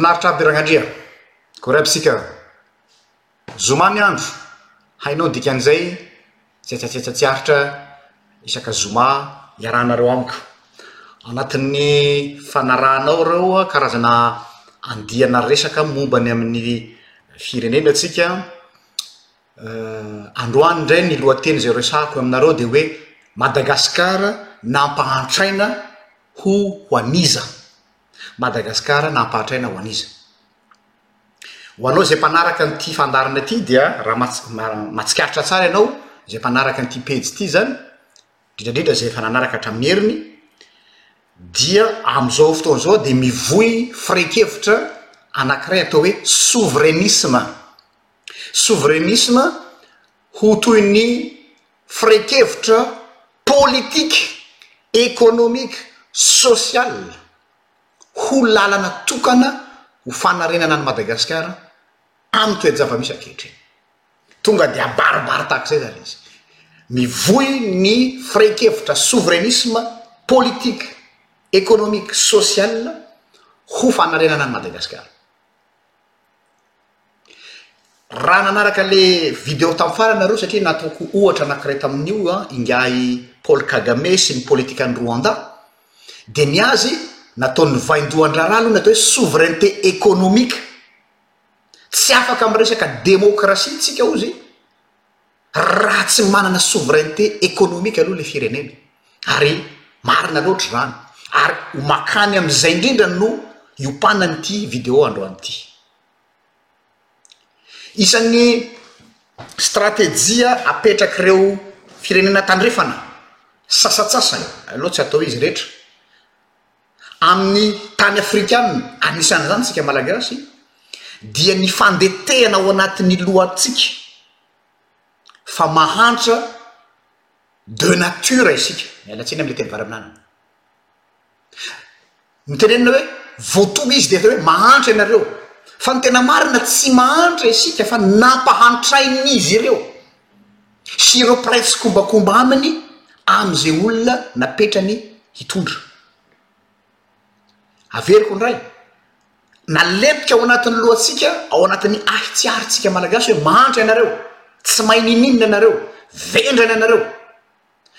Pinaritra aby Ragnandria. Goreb sika. Zoma ny andro. Hainao ny dikan'izay? Tsetsatsetsa tsy aritra isaka zoma iarahanareo amiko. Anatin'ny fanarahanao ireo karazana andiana resaka momba ny amin'ny firenena tsika Androany indray ny lohateny izay horesahako aminareo dia hoe Madagasikara nampahantraina ho ho an'iza? Madagasikara nampahantraina ho an'iza? Ho anao izay mpanaraka an'ity fandaharana ity dia raha mats- ma- mahatsikaritra tsara ianao izay mpanaraka an'ity pejy ity izany, indrindra indrindra izay efa nanaraka hatramin'ny heriny, dia amin'izao fotoana izao dia mivoy firaikevitra anankiray atao hoe souverainissme. sovereinisme ho toy ny firaikevitra politique, économique, social ho lalana tokana ho fanarenana an'i Madagasikara amin'ny toe-java-misy ankehitriny. Tonga dia abaribary tahaka izay izany izy. Mivoy ny firaikevitra sovereinisme politique, économique, social ho fanarenana an'i Madagasikara. Raha nanaraka le video tam farany nareo satria nataoko ohatra anakiray tamin'io an ingahy Paul Kagame sy ny politikan'i Rwanda dia ny azy nataon'ny vaindohan-draharaha aloha ny atao hoe souveraineté économique tsy afaka amin'ny resaka demokrasia tsika ozy raha tsy manana souveraineté économique aloha ilay firenena ary marina loatra izany ary ho makany amin'izay indrindra no hiompanan'ity vidéo androany ity. Isan'ny stratejia apetrak'ireo firenena tandrefana sasatsasany aloha tsy atao izy rehetra Amin'ny tany afrikanina, anisan'izany isika Malagasy, dia ny fandetehana ao anatin'ny lohantsika fa mahantra de nature isika, miala tsiny amin'ilay teny varaminana, ny tenenina hoe voatoha izy dia atao hoe mahantra ianareo, fa ny tena marina tsy mahantra isika fa nampahantrain'izy ireo. sy ireo mpiray tsikombakomba aminy amin'izay olona napetrany hitondra. Averiko indray, nalentika ao anatin'ny lohantsika, ao anatin'ny ahy tsy ary tsika malagasy hoe mahantra ianareo, tsy mahay nininona ianareo, vendrana ianareo.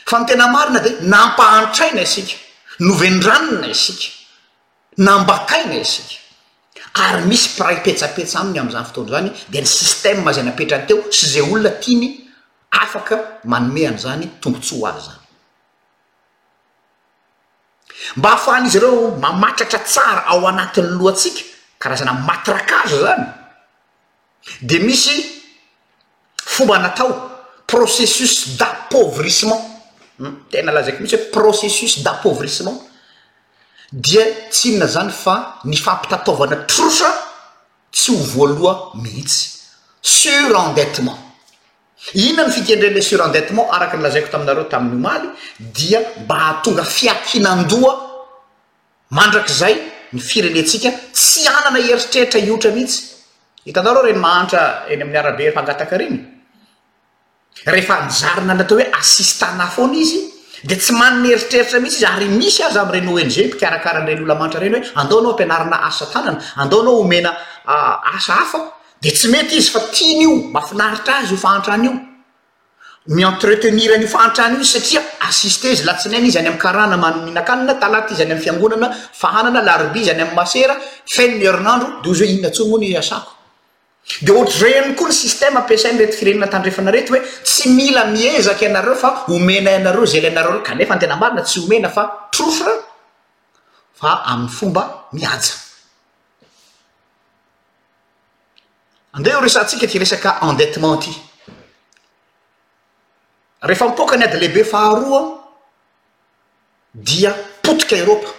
Fa ny tena marina dia nampahantraina isika, novendranina isika. nambakaina isika ary misy mpiray petsapetsa aminy amin'izany fotoana izany dia ny système izay napetrany teo sy izay olona tiany afaka manome an'izany tombotsoa ho azy izany. Mba hahafahan'izy ireo mamatratra tsara ao anatin'ny lohantsika, karazana matraquage izany, dia misy fomba natao processus d'appauvrissement tena lazaiko mihitsy hoe processus d'appauvrissement dia tsy inona izany fa ny fampitataovana trosa tsy ho voaloha mihitsy surendettement inona ny fikendren'ilay surendettement araka ny lazaiko taminareo tamin'ny omaly dia mba hahatonga fiakinan-doha Mandrakizay ny firenentsika tsy hanana heritreritra hiotra mihitsy. Hitanao reo reny mahantra eny amin'ny arabe fangataka reny? Rehefa nizarina ny atao hoe assistana foana izy dia tsy manana heritreritra mihitsy izy ary misy aza amin'ireny ONG mpikarakara an'ireny olona mahantra ireny hoe andao anao ampianarina asa tanana, andao anao omena asa hafa dia tsy mety izy fa tiany io, mahafinaritra azy io fahantrana io. Mi-entretenir an'io fahantrana io izy satria assister izy latsinainy izy any amin'ny karana man mihinan-kanina, talata izy any amin'ny fiangonana fahanana, alarobia izy any amin'ny masera, feno ny herinandro dia ozy hoe inona intsony moa ny asako? dia ohatr'ireny koa ny système ampiasain'ireto firenena tandrefana ireto hoe tsy mila miezaka ianareo fa omenay anareo izay ilainareo kanefa ny tena marina tsy omena fa trophra fa amin'ny fomba mihaja. Andeha horesahantsika ity resaka endettement ity. Rehefa mipoaka ny ady lehibe faharoa dia potika Eropa.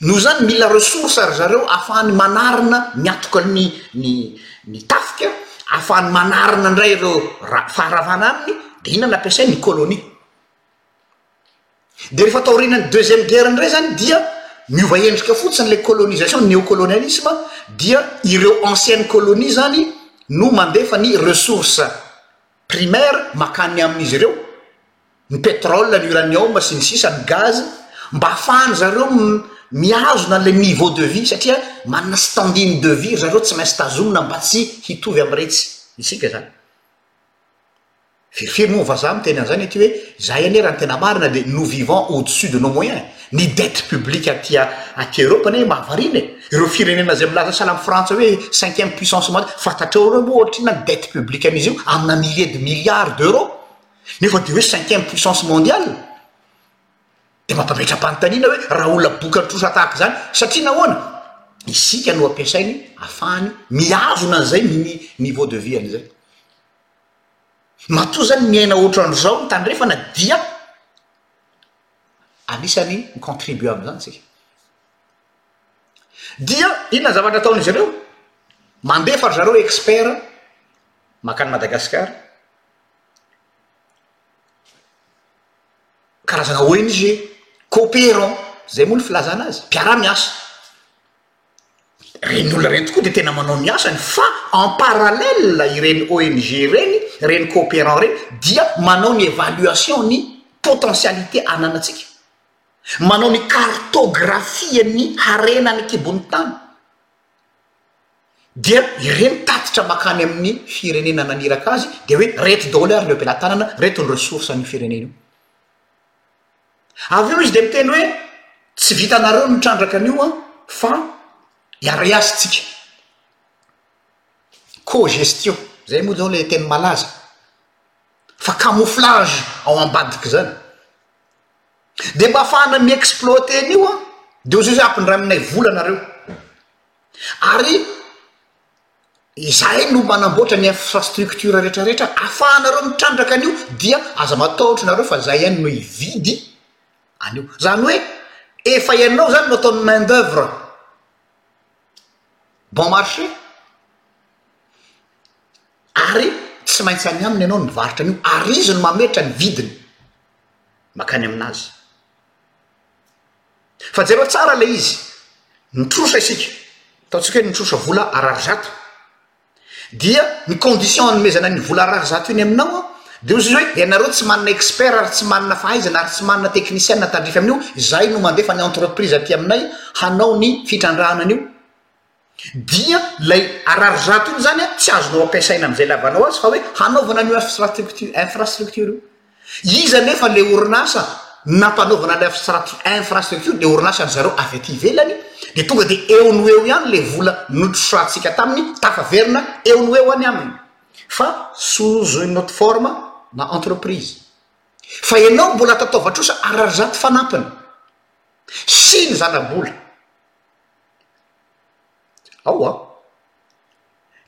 Noho izany mila ressource ry zareo afahany manarina ny atoka ny ny ny tafika, afahany manarina indray ireo ra- faharavana aminy, dia inona no ampiasainy ny colonie. Dia rehefa taorian'ny deuxième guerre indray izany dia niova endrika fotsiny ilay colonisation, néocolonialisme, dia ireo anciennes colonies izany no mandefa ny ressources primaires makany amin'izy ireo, ny pétrole, ny uranium sy ny sisa, ny gaz, mba hahafahan-dry zareo mihazona an'ilay niveau de vie satria manana standing de vie ry zareo tsy maintsy tazomina mba tsy hitovy amin'iretsy isika izany. Verifier moa vazaha miteny an'izany aty hoe izahay anie raha ny tena marina dia nous vivons au dessus de nos moyens, ny dette publique aty aty Europe anie mahavariana e! ireo firenena izay milaza sahala amin'i Frantsa hoe cinquième puissance mondiale, fantatrao ireo moa ohatrinona ny dette publique an'izy io amina milliers de milliards d'euro nefa dia hoe cinquième puissance mondiale, dia mampametram-panontaniana hoe raha olona boka an-trosa tahaka izany satria nahoana? isika no ampiasainy afahany mihazona an'izay ny niveau de vie an'izay. Matoa izany miaina ohatran'izao ny Tandrefana dia anisan'ny mi-contribuer amin'izany isika. Dia inona ny zavatra ataon'izy ireo? Mandefa ry zareo expert mankany Madagasikara, karazana ONG, cooperant, izay moa ny filazana azy, mpiara-miasa. Ireny olona ireny tokoa dia tena manao ny asany fa en parallèle ireny ONG ireny, ireny cooperant ireny dia manao ny évaluation ny potentialité ananantsika, manao ny cartographie ny harena any an-kibon'ny tany dia ireny tatitra makany amin'ny firenena naniraka azy dia hoe reto daholo ary ny eo am-pelatanana, reto ny ressources an'io firenena io. Avy eo izy dia miteny hoe, Tsy vitanareo ny mitrandraka an'io an, fa iarahiasa isika. Cogestion, izay moa izao ilay teny malaza, fa camouflage ao ambadika izany. Dia mba afahana mi-exploiter an'io an, dia hoy izy hoe, Ampindraminay vola nareo. Ary. Izahay no manamboatra ny infrastructure rehetra rehetra afahanareo mitrandraka an'io dia aza matahotra nareo fa zay ihany no hividy an'io zany hoe efa ianao zany no ataony main d'oeuvre bon marché ary tsy maintsy any aminy ianao nivarotra an'io ary izy no mametra ny vidiny makany amin'azy Fa jereo tsara ilay izy, ny trosa isika, ataontsika hoe ny trosa vola ariary zato, dia ny condition anomezana ny vola ariary zato iny aminao an, dia hozy izy hoe ianareo tsy manana expert ary tsy manana fahaizana ary tsy manana technician tandrify amin'io, izahay no mandefa ny entreprise aty aminay hanao ny fitrandrahana an'io. Dia ilay ararizato iny izany tsy azonao ampiasaina amin'izay ilavanao azy fa hoe hanaovana an'io infrastructure io. Iza anefa ilay orinasa nampanaovana ilay infrastructure io? Dia orinasa ry zareo avy aty ivelany, dia tonga dia eo no eo ihany ilay vola notrosahantsika taminy, tafaverina eo no eo any aminy fa sous une autre forme na entreprise. Fa ianao mbola tataovan-trosa ararizato fanampiny sy ny zana-bola. ao an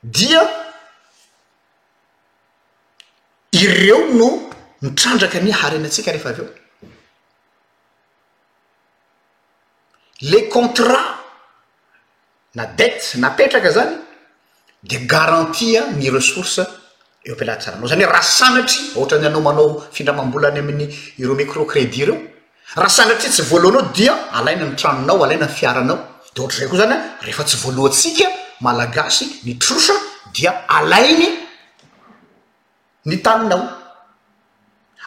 dia ireo no mitrandraka ny harena antsika rehefa avy eo le contrat na dette napetraka zany dia garantie ny ressource eo am-pelahatsaranao, izany hoe raha sanatria ohatran'ny anao manao findramam-bola any amin'ny ireo micro credit ireo, raha sanatria tsy voaloanao dia alaina ny tranonao, alaina ny fiaranao, dia ohatra izay koa izany an, rehefa tsy voaloantsika malagasy ny trosa dia alainy. ny taninao,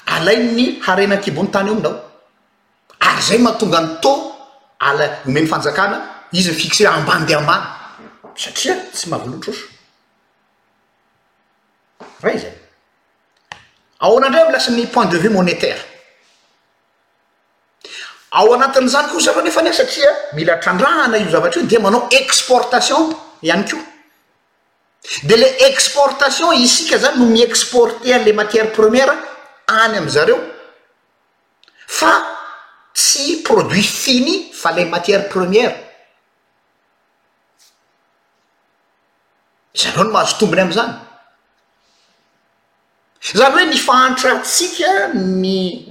alainy ny harena an-kibon'ny tany eo aminao, ary izay no mahatonga ny taux ala omen'ny fanjakana, izy mi-fixer ambany dia ambany, satria tsy mahavoaloham-trosa. Iray izay. Ahoana indray amin'ny lasan'ny point de vue monétaire? Ao anatin'izany kosa aloha nefany an, satria mila trandrahana io zavatra io, dia manao exportation ihany koa. Dia ilay exportation, isika izany no mi-exporter an'ilay matière première any amin'i zareo, fa tsy produit fini fa ilay matière première. Zareo no mahazo tombony amin'izany. Izany hoe ny fahantrantsika, ny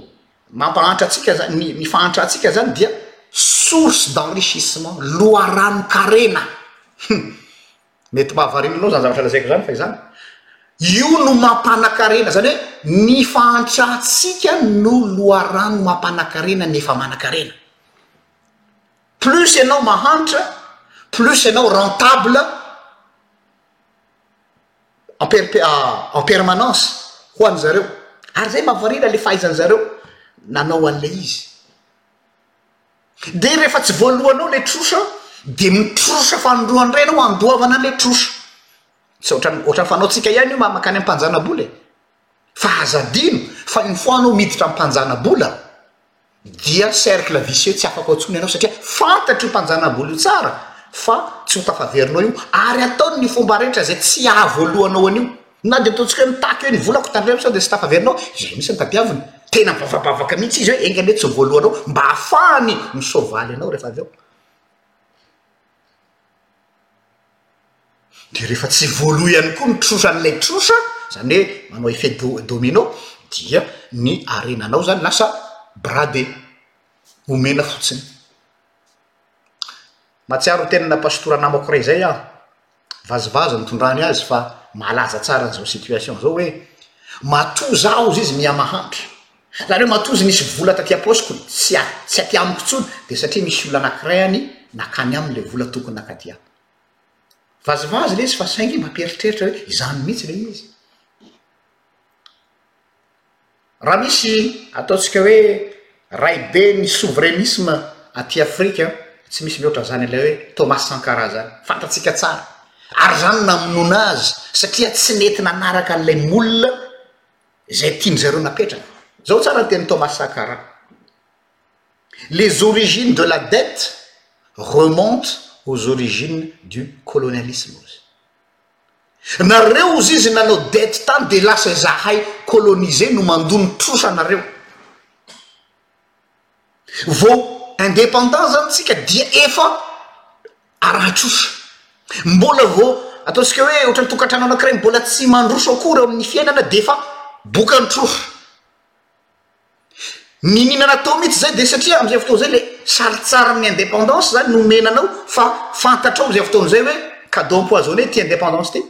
mampahantra antsika zany, ny ny fahantrantsika zany dia source d'enrichissement, loharanon-karena. Hum mety mahavariana anao zany zavatra lazaiko zany fa izany. Io no mampanakarena, zany hoe ny fahantrantsika no loharano mampanakarena ny efa manakarena. Plus ianao mahantra, plus ianao rentable. en perp en permanence ho an zareo ary zay mahavariana le fahaizan zareo nanao an le izy de rehefa tsy voalohanao le trosa de mitrosa fanindroany reny ao andoavana le trosa tsy otran otran fanao tsika ihany io mamakany am panjanabola e. fa aza adino fa une fois anao miditra ampanjanabola dia cercle vicieux tsy afaka ao intsony ianao satria fantatry io mpanjanabola io tsara fa tsy ho tafaverinao io ary ataony ny fomba rehetra zay tsy ahavoalohanao an'io na dia ataontsika hoe mitaky hoe ny volako tandremo sao dia tsy tafaverinao izay misy ny tadiaviny tena bavabavaka mihitsy izy hoe enga anie tsy voalohanao mba hafahany misoavaly anao rehefa avy eo dia rehefa tsy voaloa ihany koa ny trosan'ilay trosa, izany hoe manao effet domino, dia ny harenanao izany lasa bradé, omena fotsiny. Mahatsiaro ny teninà pasitora namako iray izay aho, vazivazy ny nitondrany azy fa malaza tsara an'izao situation izao hoe, matoa izaho hozy izy miha-mahantra, Nareo matoa izy nisy vola taty apaosiko tsy tsy aty amiko intsony dia satria misy olona anakiray any nakany aminy le vola tokony nakaty amiko. Vazivazy le izy fa saingy mba mpieritreritra hoe izany mihitsy le izy. Raha misy ataontsika hoe raibe ny souvrenisme aty afrika tsy misy mihoatra zany ilay hoe Thomas Sankara zany fantatsika tsara ary zany namonoana azy satria tsy nety nanaraka an'ilay moule izay tian-dry zareo napetraka. Izao tsara ny tenin'i Thomas Sankara, Les origines de la dette remontent aux origines du colonialisme, hozy. Nareo, hozy izy, nanao dette tany dia lasa izahay coloniser no mandoa ny trosa anareo. Vao indépendant zany tsika dia efa arahan-trosa. Mbola vao ataontsika hoe ohatran'ny tokantrano anankiray mbola tsy mandroso akory amin'ny fiainana dia efa bokan-trosa. Ny nihinana atao mihitsy zay dia satria amin'izay fotoana izay le sarintsarin'ny indépendance zany no omena anao fa fantatrao amin'izay fotoana izay hoe cadeau empoisonné ity indépendance ity.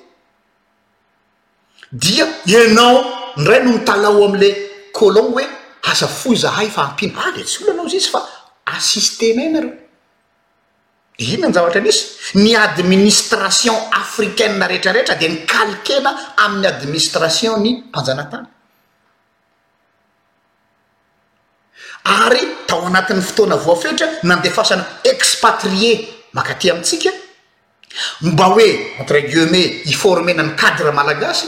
Dia ianao indray no mitalaho ao amin'ilay colon hoe aza foy izahay fa ampiana. Ah, dia tsy olana hozy izy fa assister-nay ianareo. Dia inona ny zavatra nisy? Ny administration africaine rehetrarehetra dia nikalkena amin'ny administration-n'ny mpanjanatany. Ary tao anatin'ny fotoana voafetra nandefasana expatrié makaty amintsika mba hoe entre guillemets hi-former-na ny cadre malagasy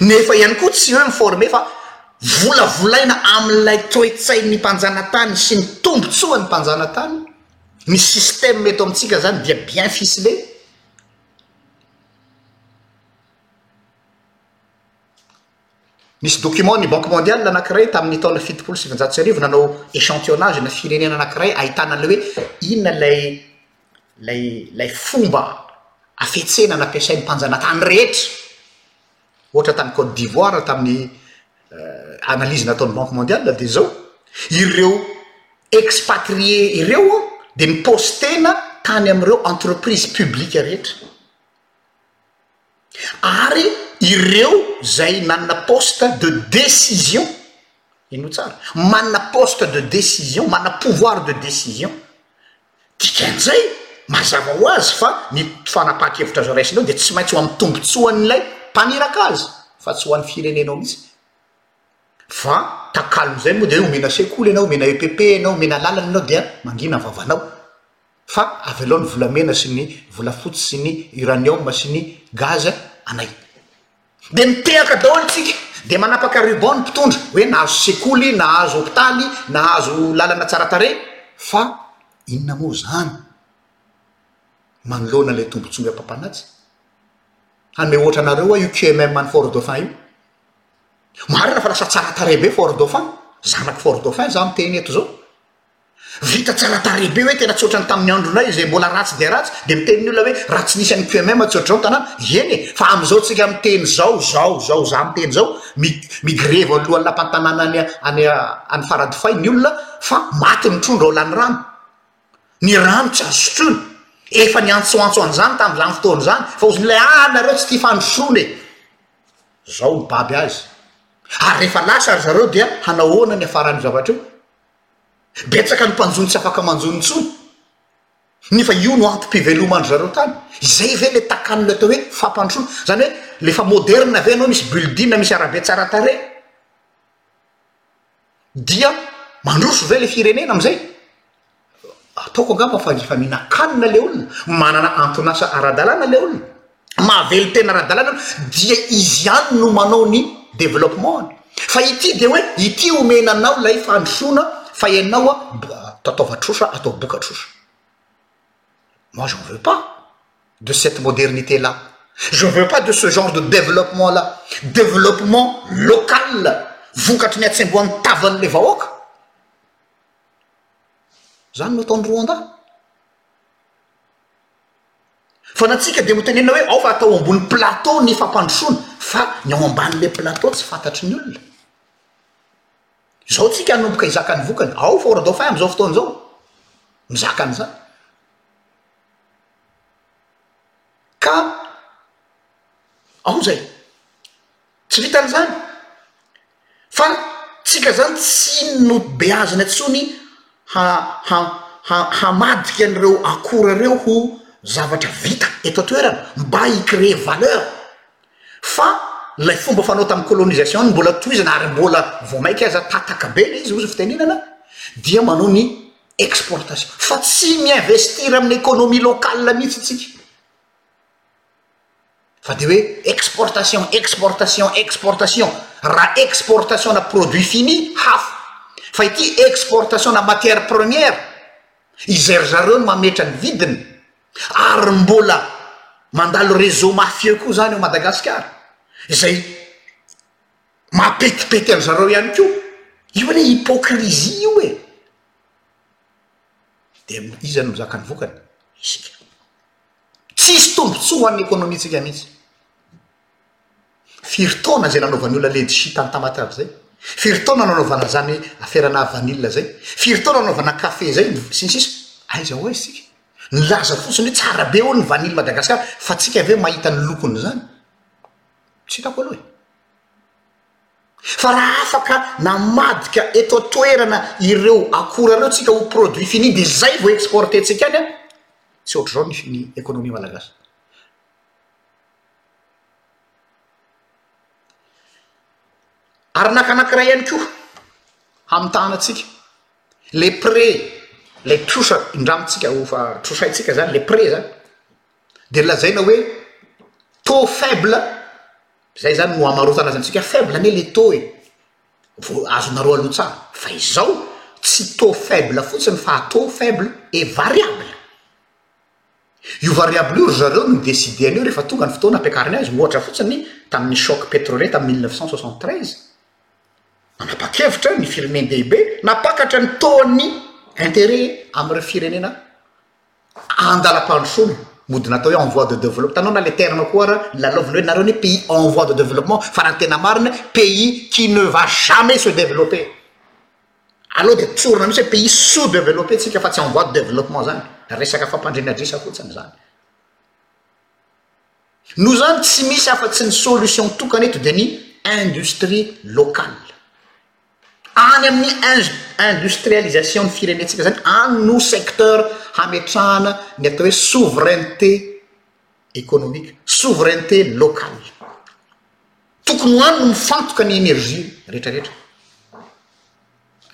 nefa ihany koa tsy hoe mi-former fa volavolaina amin'ilay toe-tsain'ny mpanjanatany sy ny tombontsoan'ny mpanjanatany ny système eto amintsika izany dia bien ficelé Nisy document ny Banque Mondiale anankiray tamin'ny taona fitopolo sy sivinjato sy arivo nanao echantillonnage na firenena anankiray ahitana an'ilay hoe inona ilay ilay ilay fomba hafetsena nampiasain'ny mpanjanatany rehetra. Ohatra tany Côte d'Ivoire tamin'ny analyse nataon'ny Banque Mondiale dia izao ireo expatriés ireo dia ni-poster-na tany amin'ireo entreprises publiques rehetra. Ary ireo izay nanana poste de décision, henoy tsara, manana poste de décision, manana pouvoir de décision, dikan'izay mazava ho azy fa ny fanapahan-kevitra azo raisina eo dia tsy maintsy ho amin'ny tombontsoan'ilay mpaniraka azy fa tsy ho an'ny firenena ao mihitsy. Fa takalon'izay moa dia hoe omena sekoly ianao, omena EPP ianao, omena lalana ianao dia mangina vavanao. Fa avelao ny volamena sy ny volafotsy sy ny uranium sy ny gaz anay. Dia mitehaka daholo isika, dia manapaka ruban ny mpitondra hoe nahazo sekoly, nahazo hopitaly, nahazo lalana tsara tarehy, fa inona moa izany manoloana ilay tombontsoan'ny mpampanaja? Hanome ohatra anareo aho io QMM any Fort Dauphin io. Marina fa lasa tsara tarehy be Fort Dauphin, zanak'i Fort Dauphin izaho miteny eto izao. Vita tsara tarehy be hoe tena tsy ohatran'ny tamin'ny andronay izay mbola ratsy dia ratsy dia miteny ny olona hoe raha tsy nisy an'i QMM tsy ohatr'izao ny tanàna. Eny e! Fa amin'izao tsika miteny izao, izao, izao izaho miteny izao, mi, migrevy ao alohan'ny lapan'ny tanàna any, any, any Faradofay ny olona fa maty ny trondro ao lany rano. Ny rano tsy azo sotroina. Efa niantsoantso an'izany tamin'izany fotoana izany fa ozy ny ilay ah nareo tsy tia fandrosoana e! Izao mibaby azy. Ary rehefa lasa ry zareo dia hanao ahoana ny hafaran'io zavatra io? Betsaka ny mpanjono tsy afaka manjono intsony, nefa io no antom-piveloman-dry zareo tany. Izay ve ilay takan'ny atao hoe fampandrosoana? Izany hoe ilay efa moderina ve ianao, misy building, misy arabe tsara tarehy, dia mandroso ve ilay firenena amin'izay? Ataoko angamba fa efa mihinan-kanina ilay olona, manana anton'asa ara-dalàna ilay olona. mahavelon-tena ara-dalàna aloha dia izy ihany no manao ny développement-ny fa ity dia hoe ity omena anao ilay fandrosoana fa ianao tataovan-trosa atao bokan-trosa moi j'en veux pas de cette modernité là je ne veux pas de ce genre de développement là développement local vokatry ny hatsembohan'ny tavan'ilay vahoaka izany no ataon'i Rwanda Fa ny antsika dia ho tenenina hoe ao fa atao ambony plateau ny fampandrosoana fa ny ao ambanin'ilay plateau tsy fantatry ny olona. Izao tsika hanomboka hizaka ny vokany, ao fa Oradofa ahy amin'izao fotoana izao mizaka an'izany. Ka ao izay. Tsy vitan'izany fa tsika zany tsy nobeazina intsony ha-ha-hamadika an'ireo akora ireo ho zavatra vita eto an-toerana mba hi-creer valeur fa ilay fomba fanao tamin'ny colonisation no mbola tohizana ary mbola vao mainka aza tataka be ilay izy hoy ny fitenenana dia manao ny exportation fa tsy mi-investir amin'ny economie locale mihitsy tsika. fa dia hoe exportation, exportation, exportation, raha exportation ana produit fini hafa, fa ity exportation ana matière première izay ry zareo no mametra ny vidiny ary mbola mandalo réseau mafieux koa izany ao Madagasikara izay mapetipety an-dry zareo ihany koa, io anie hypocrisie io e, dia iza no mizaka ny vokany? Isika. Tsisy tombotsoa ho an'ny ekonomintsika mihitsy. Firy taona izay nanaovan'ny olona ledshi tany Tamatave izay? Firy taona nanaovana izany aferana vanille izay? Firy taona nanaovana kafe izay? Sy ny sisa. Aiza ho aiza isika? Nilaza fotsiny hoe tsara be hono ny vanille Madagascar fa tsika ve mahita ny lokony izany? Tsy hitako aloha e. Fa raha afaka namadika eto an-toerana ireo akora ireo tsika ho produit fini dia izay vao exporter-tsika any an, tsy ohatr'izao ny ny economie malagasy. Arnaque anankiray ihany koa hamitahana antsika, le pré, le trosa, indramintsika ho fa trosaintsika izany, le pré izany. dia lazaina hoe taux faible izay izany no hamarotana azy antsika faible anie le taux e vao azonareo alotsana fa izao tsy taux faible fotsiny fa taux faible et variable io variable io ry zareo no décider an'io rehefa tonga ny fotoana ampiakariny azy ohatra fotsiny tamin'ny choc pétrolier tamin'ny mille neuf cent soixante treize nanapa-kevitra ny firenen-dehibe napakatra ny taux-n'ny intérêt amin'ireo firenena andalam-pandrosoana mody natao hoe en voie de developpement, hitanao na le terme koa ara lalaovina hoe nareo anie pays en voie de developpement fa raha ny tena marina pays qui ne va jamais se developper, aleo dia tsorina mihintsy hoe pays sous developpé tsika fa tsy en voie de developpement zany, resaka fampandriana adrisa fotsiny zany. Noho zany tsy misy afa-tsy ny solution tokana eto dia ny industrie locale. Any amin'ny industrialisation-n'ny firenentsika izany, any no secteur hametrahana ny atao hoe souveraineté économique, souveraineté locale. Tokony ho any no mifantoka ny énergie rehetrarehetra.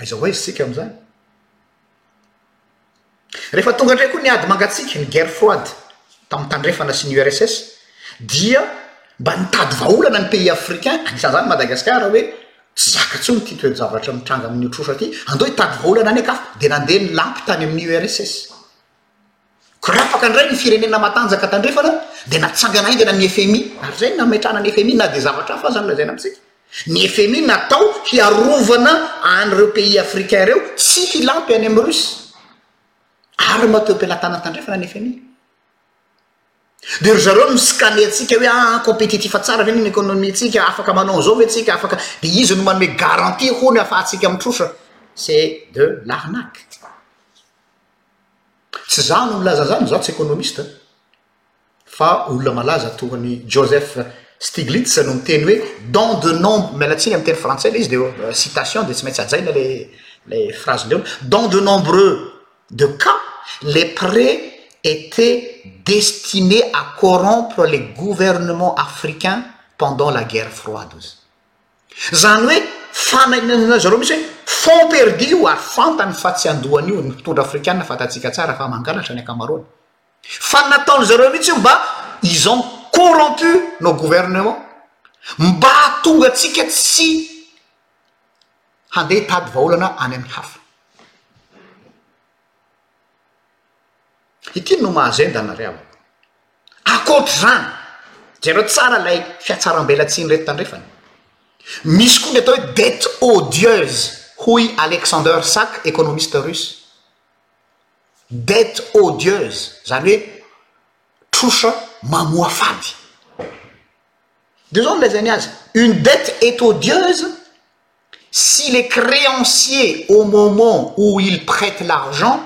Aiza ho aiza isika amin'izany? Rehefa tonga indray koa ny ady mangatsiaka, ny guerre froide, tamin'ny Tandrefana sy ny URSS, dia mba nitady vahaolana ny pays africains, anisan'izany Madagascar, hoe tsy zaka intsony ity toe-javatra mitranga amin'io trosa ity, andao hitady vahaolana any an-kafa, dia nandeha nilampy tany amin'ny URSS. Korapaka indray ny firenena matanjaka tandrefana dia natsangana haingana ny fmi ary izay no nametrahana ny fmi na dia zavatra hafa aza no lazaina amintsika. Ny fmi natao hiarovana an'ireo pays africains ireo tsy hilampy any amin'ny Russes. Armes teo am-pelatanan'ny tandrefana ny fmi. Dia ry zareo mi scanner antsika hoe ah compétitif tsara ve ny économie ntsika, afaka manao an'izao ve tsika, afaka, dia iza no manome garantie hono hahafahantsika mitrosa? C'est de l'arnaque. Tsy za no milaza zany, za tsy economiste, fa olona malaza toa an'i Joseph Stiglitz no miteny hoe dans de nomb-, miala tsiny amin'ny teny frantsay ilay izy dia eo citation dia tsy maintsy hajaina ilay ilay phrase-ndreo, dans de nombreux de cas les prêts étaient destinés à corrompre les gouvernements africains pendant la guerre froide hozy. Izany hoe fanainan'izy ireo mihitsy hoe fonds perdus io ary fantany fa tsy handoa an'io ny mpitondra afrikana fantatsika tsara fa mangalatra ny ankamaroany. Fa ny nataon'izy ireo mihitsy io mba ils ont corrompu nos gouvernements mba hahatonga antsika tsy handeha hitady vahaolana any amin'ny hafa. Ity no mahazendana ry havako. Ankoatra izany, jereo tsara ilay fiatsarambelatsihin'ireto tandrefana. Misy koa ny atao hoe dette odieuse, hoy Alexander Sack, ekonomista russe. Dette odieuse, izany hoe trosa mamoafady. Dia izao no lazainy azy, une dette est odieuse, si les creanciers au moment où ils prètent l'argent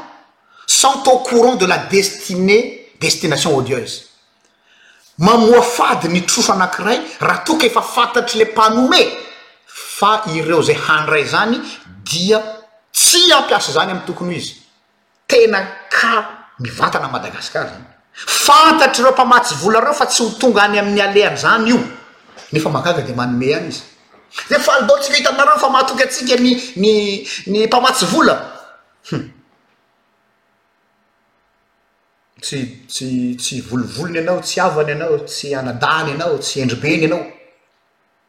sont au courant de la destinée, destination odieuse. Mamoafady ny trosa anankiray raha toa ka efa fantatry le mpanome fa ireo izay handray izany dia tsy hampiasa izany amin'ny tokony ho izy. Tena cas mivantana Madagascar zany. Fantatr'ireo mpamatsy vola ireo fa tsy ho tonga any amin'ny alehan'izany io, nefa mahagaga dia manome ihany izy. Dia faly daholo tsika hitanareo fa mahatoky antsika ny ny ny mpamatsy vola. Hum. Tsy tsy tsy volovolony ianao, tsy havany ianao, tsy anadahany ianao, tsy endribeny ianao.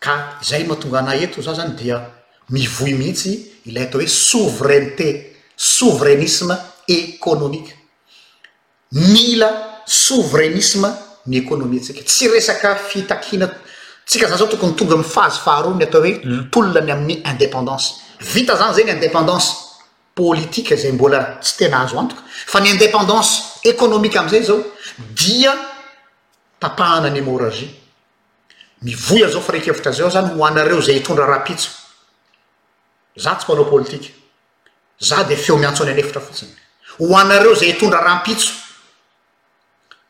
Ka izay no mahatonga anay eto za zany dia mivoy mihitsy ilay atao hoe souveraineté, souverainisme économique. Mila souverainisme ny ekonomiantsika. Tsy resaka fitakiana, tsika zany zao tokony tonga amin'ny phase faharoa ny atao hoe tolona ny amin'ny indépendance. Vita zany zay ny indépendance politique izay mbola tsy tena azo antoka fa ny indépendance économique amin'izay zao dia tapahana ny hémorragie. Mivoy an'izao firehin-kevitra izay aho izany ho anareo izay hitondra rahampitso. Izaho tsy mpanao politika. Izaho dia feo miantso any an'efitra fotsiny. Ho anareo izay hitondra rahampitso.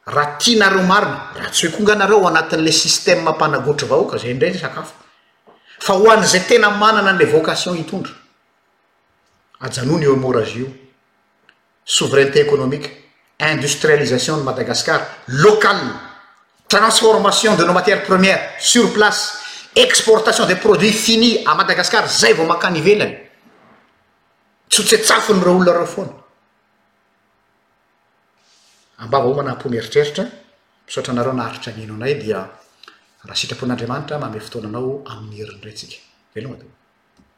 Raha tianareo marina, raha tsy hoe koa nga nareo ao anatin'ilay système mpanagotry vahoaka, izay indray resaka hafa. Fa ho an'izay tena manana an'ilay vocation hitondra. Ajanony io hémorragie io. souveraineté économique, industrialisation ny Madagascar, local, transformation de nos matières premières sur place, exportation des produits finis à Madagascar zay vao mankany ivelany, tsy ho tsetsafin'ireo olona ireo foana. Ambava homana ampony eritreritra, misaotra anareo naharitra nihaino anay dia raha sitrapon'Andriamanitra manome fotoana anao amin'ny herin'ny Raintsika. Veloma tompoko.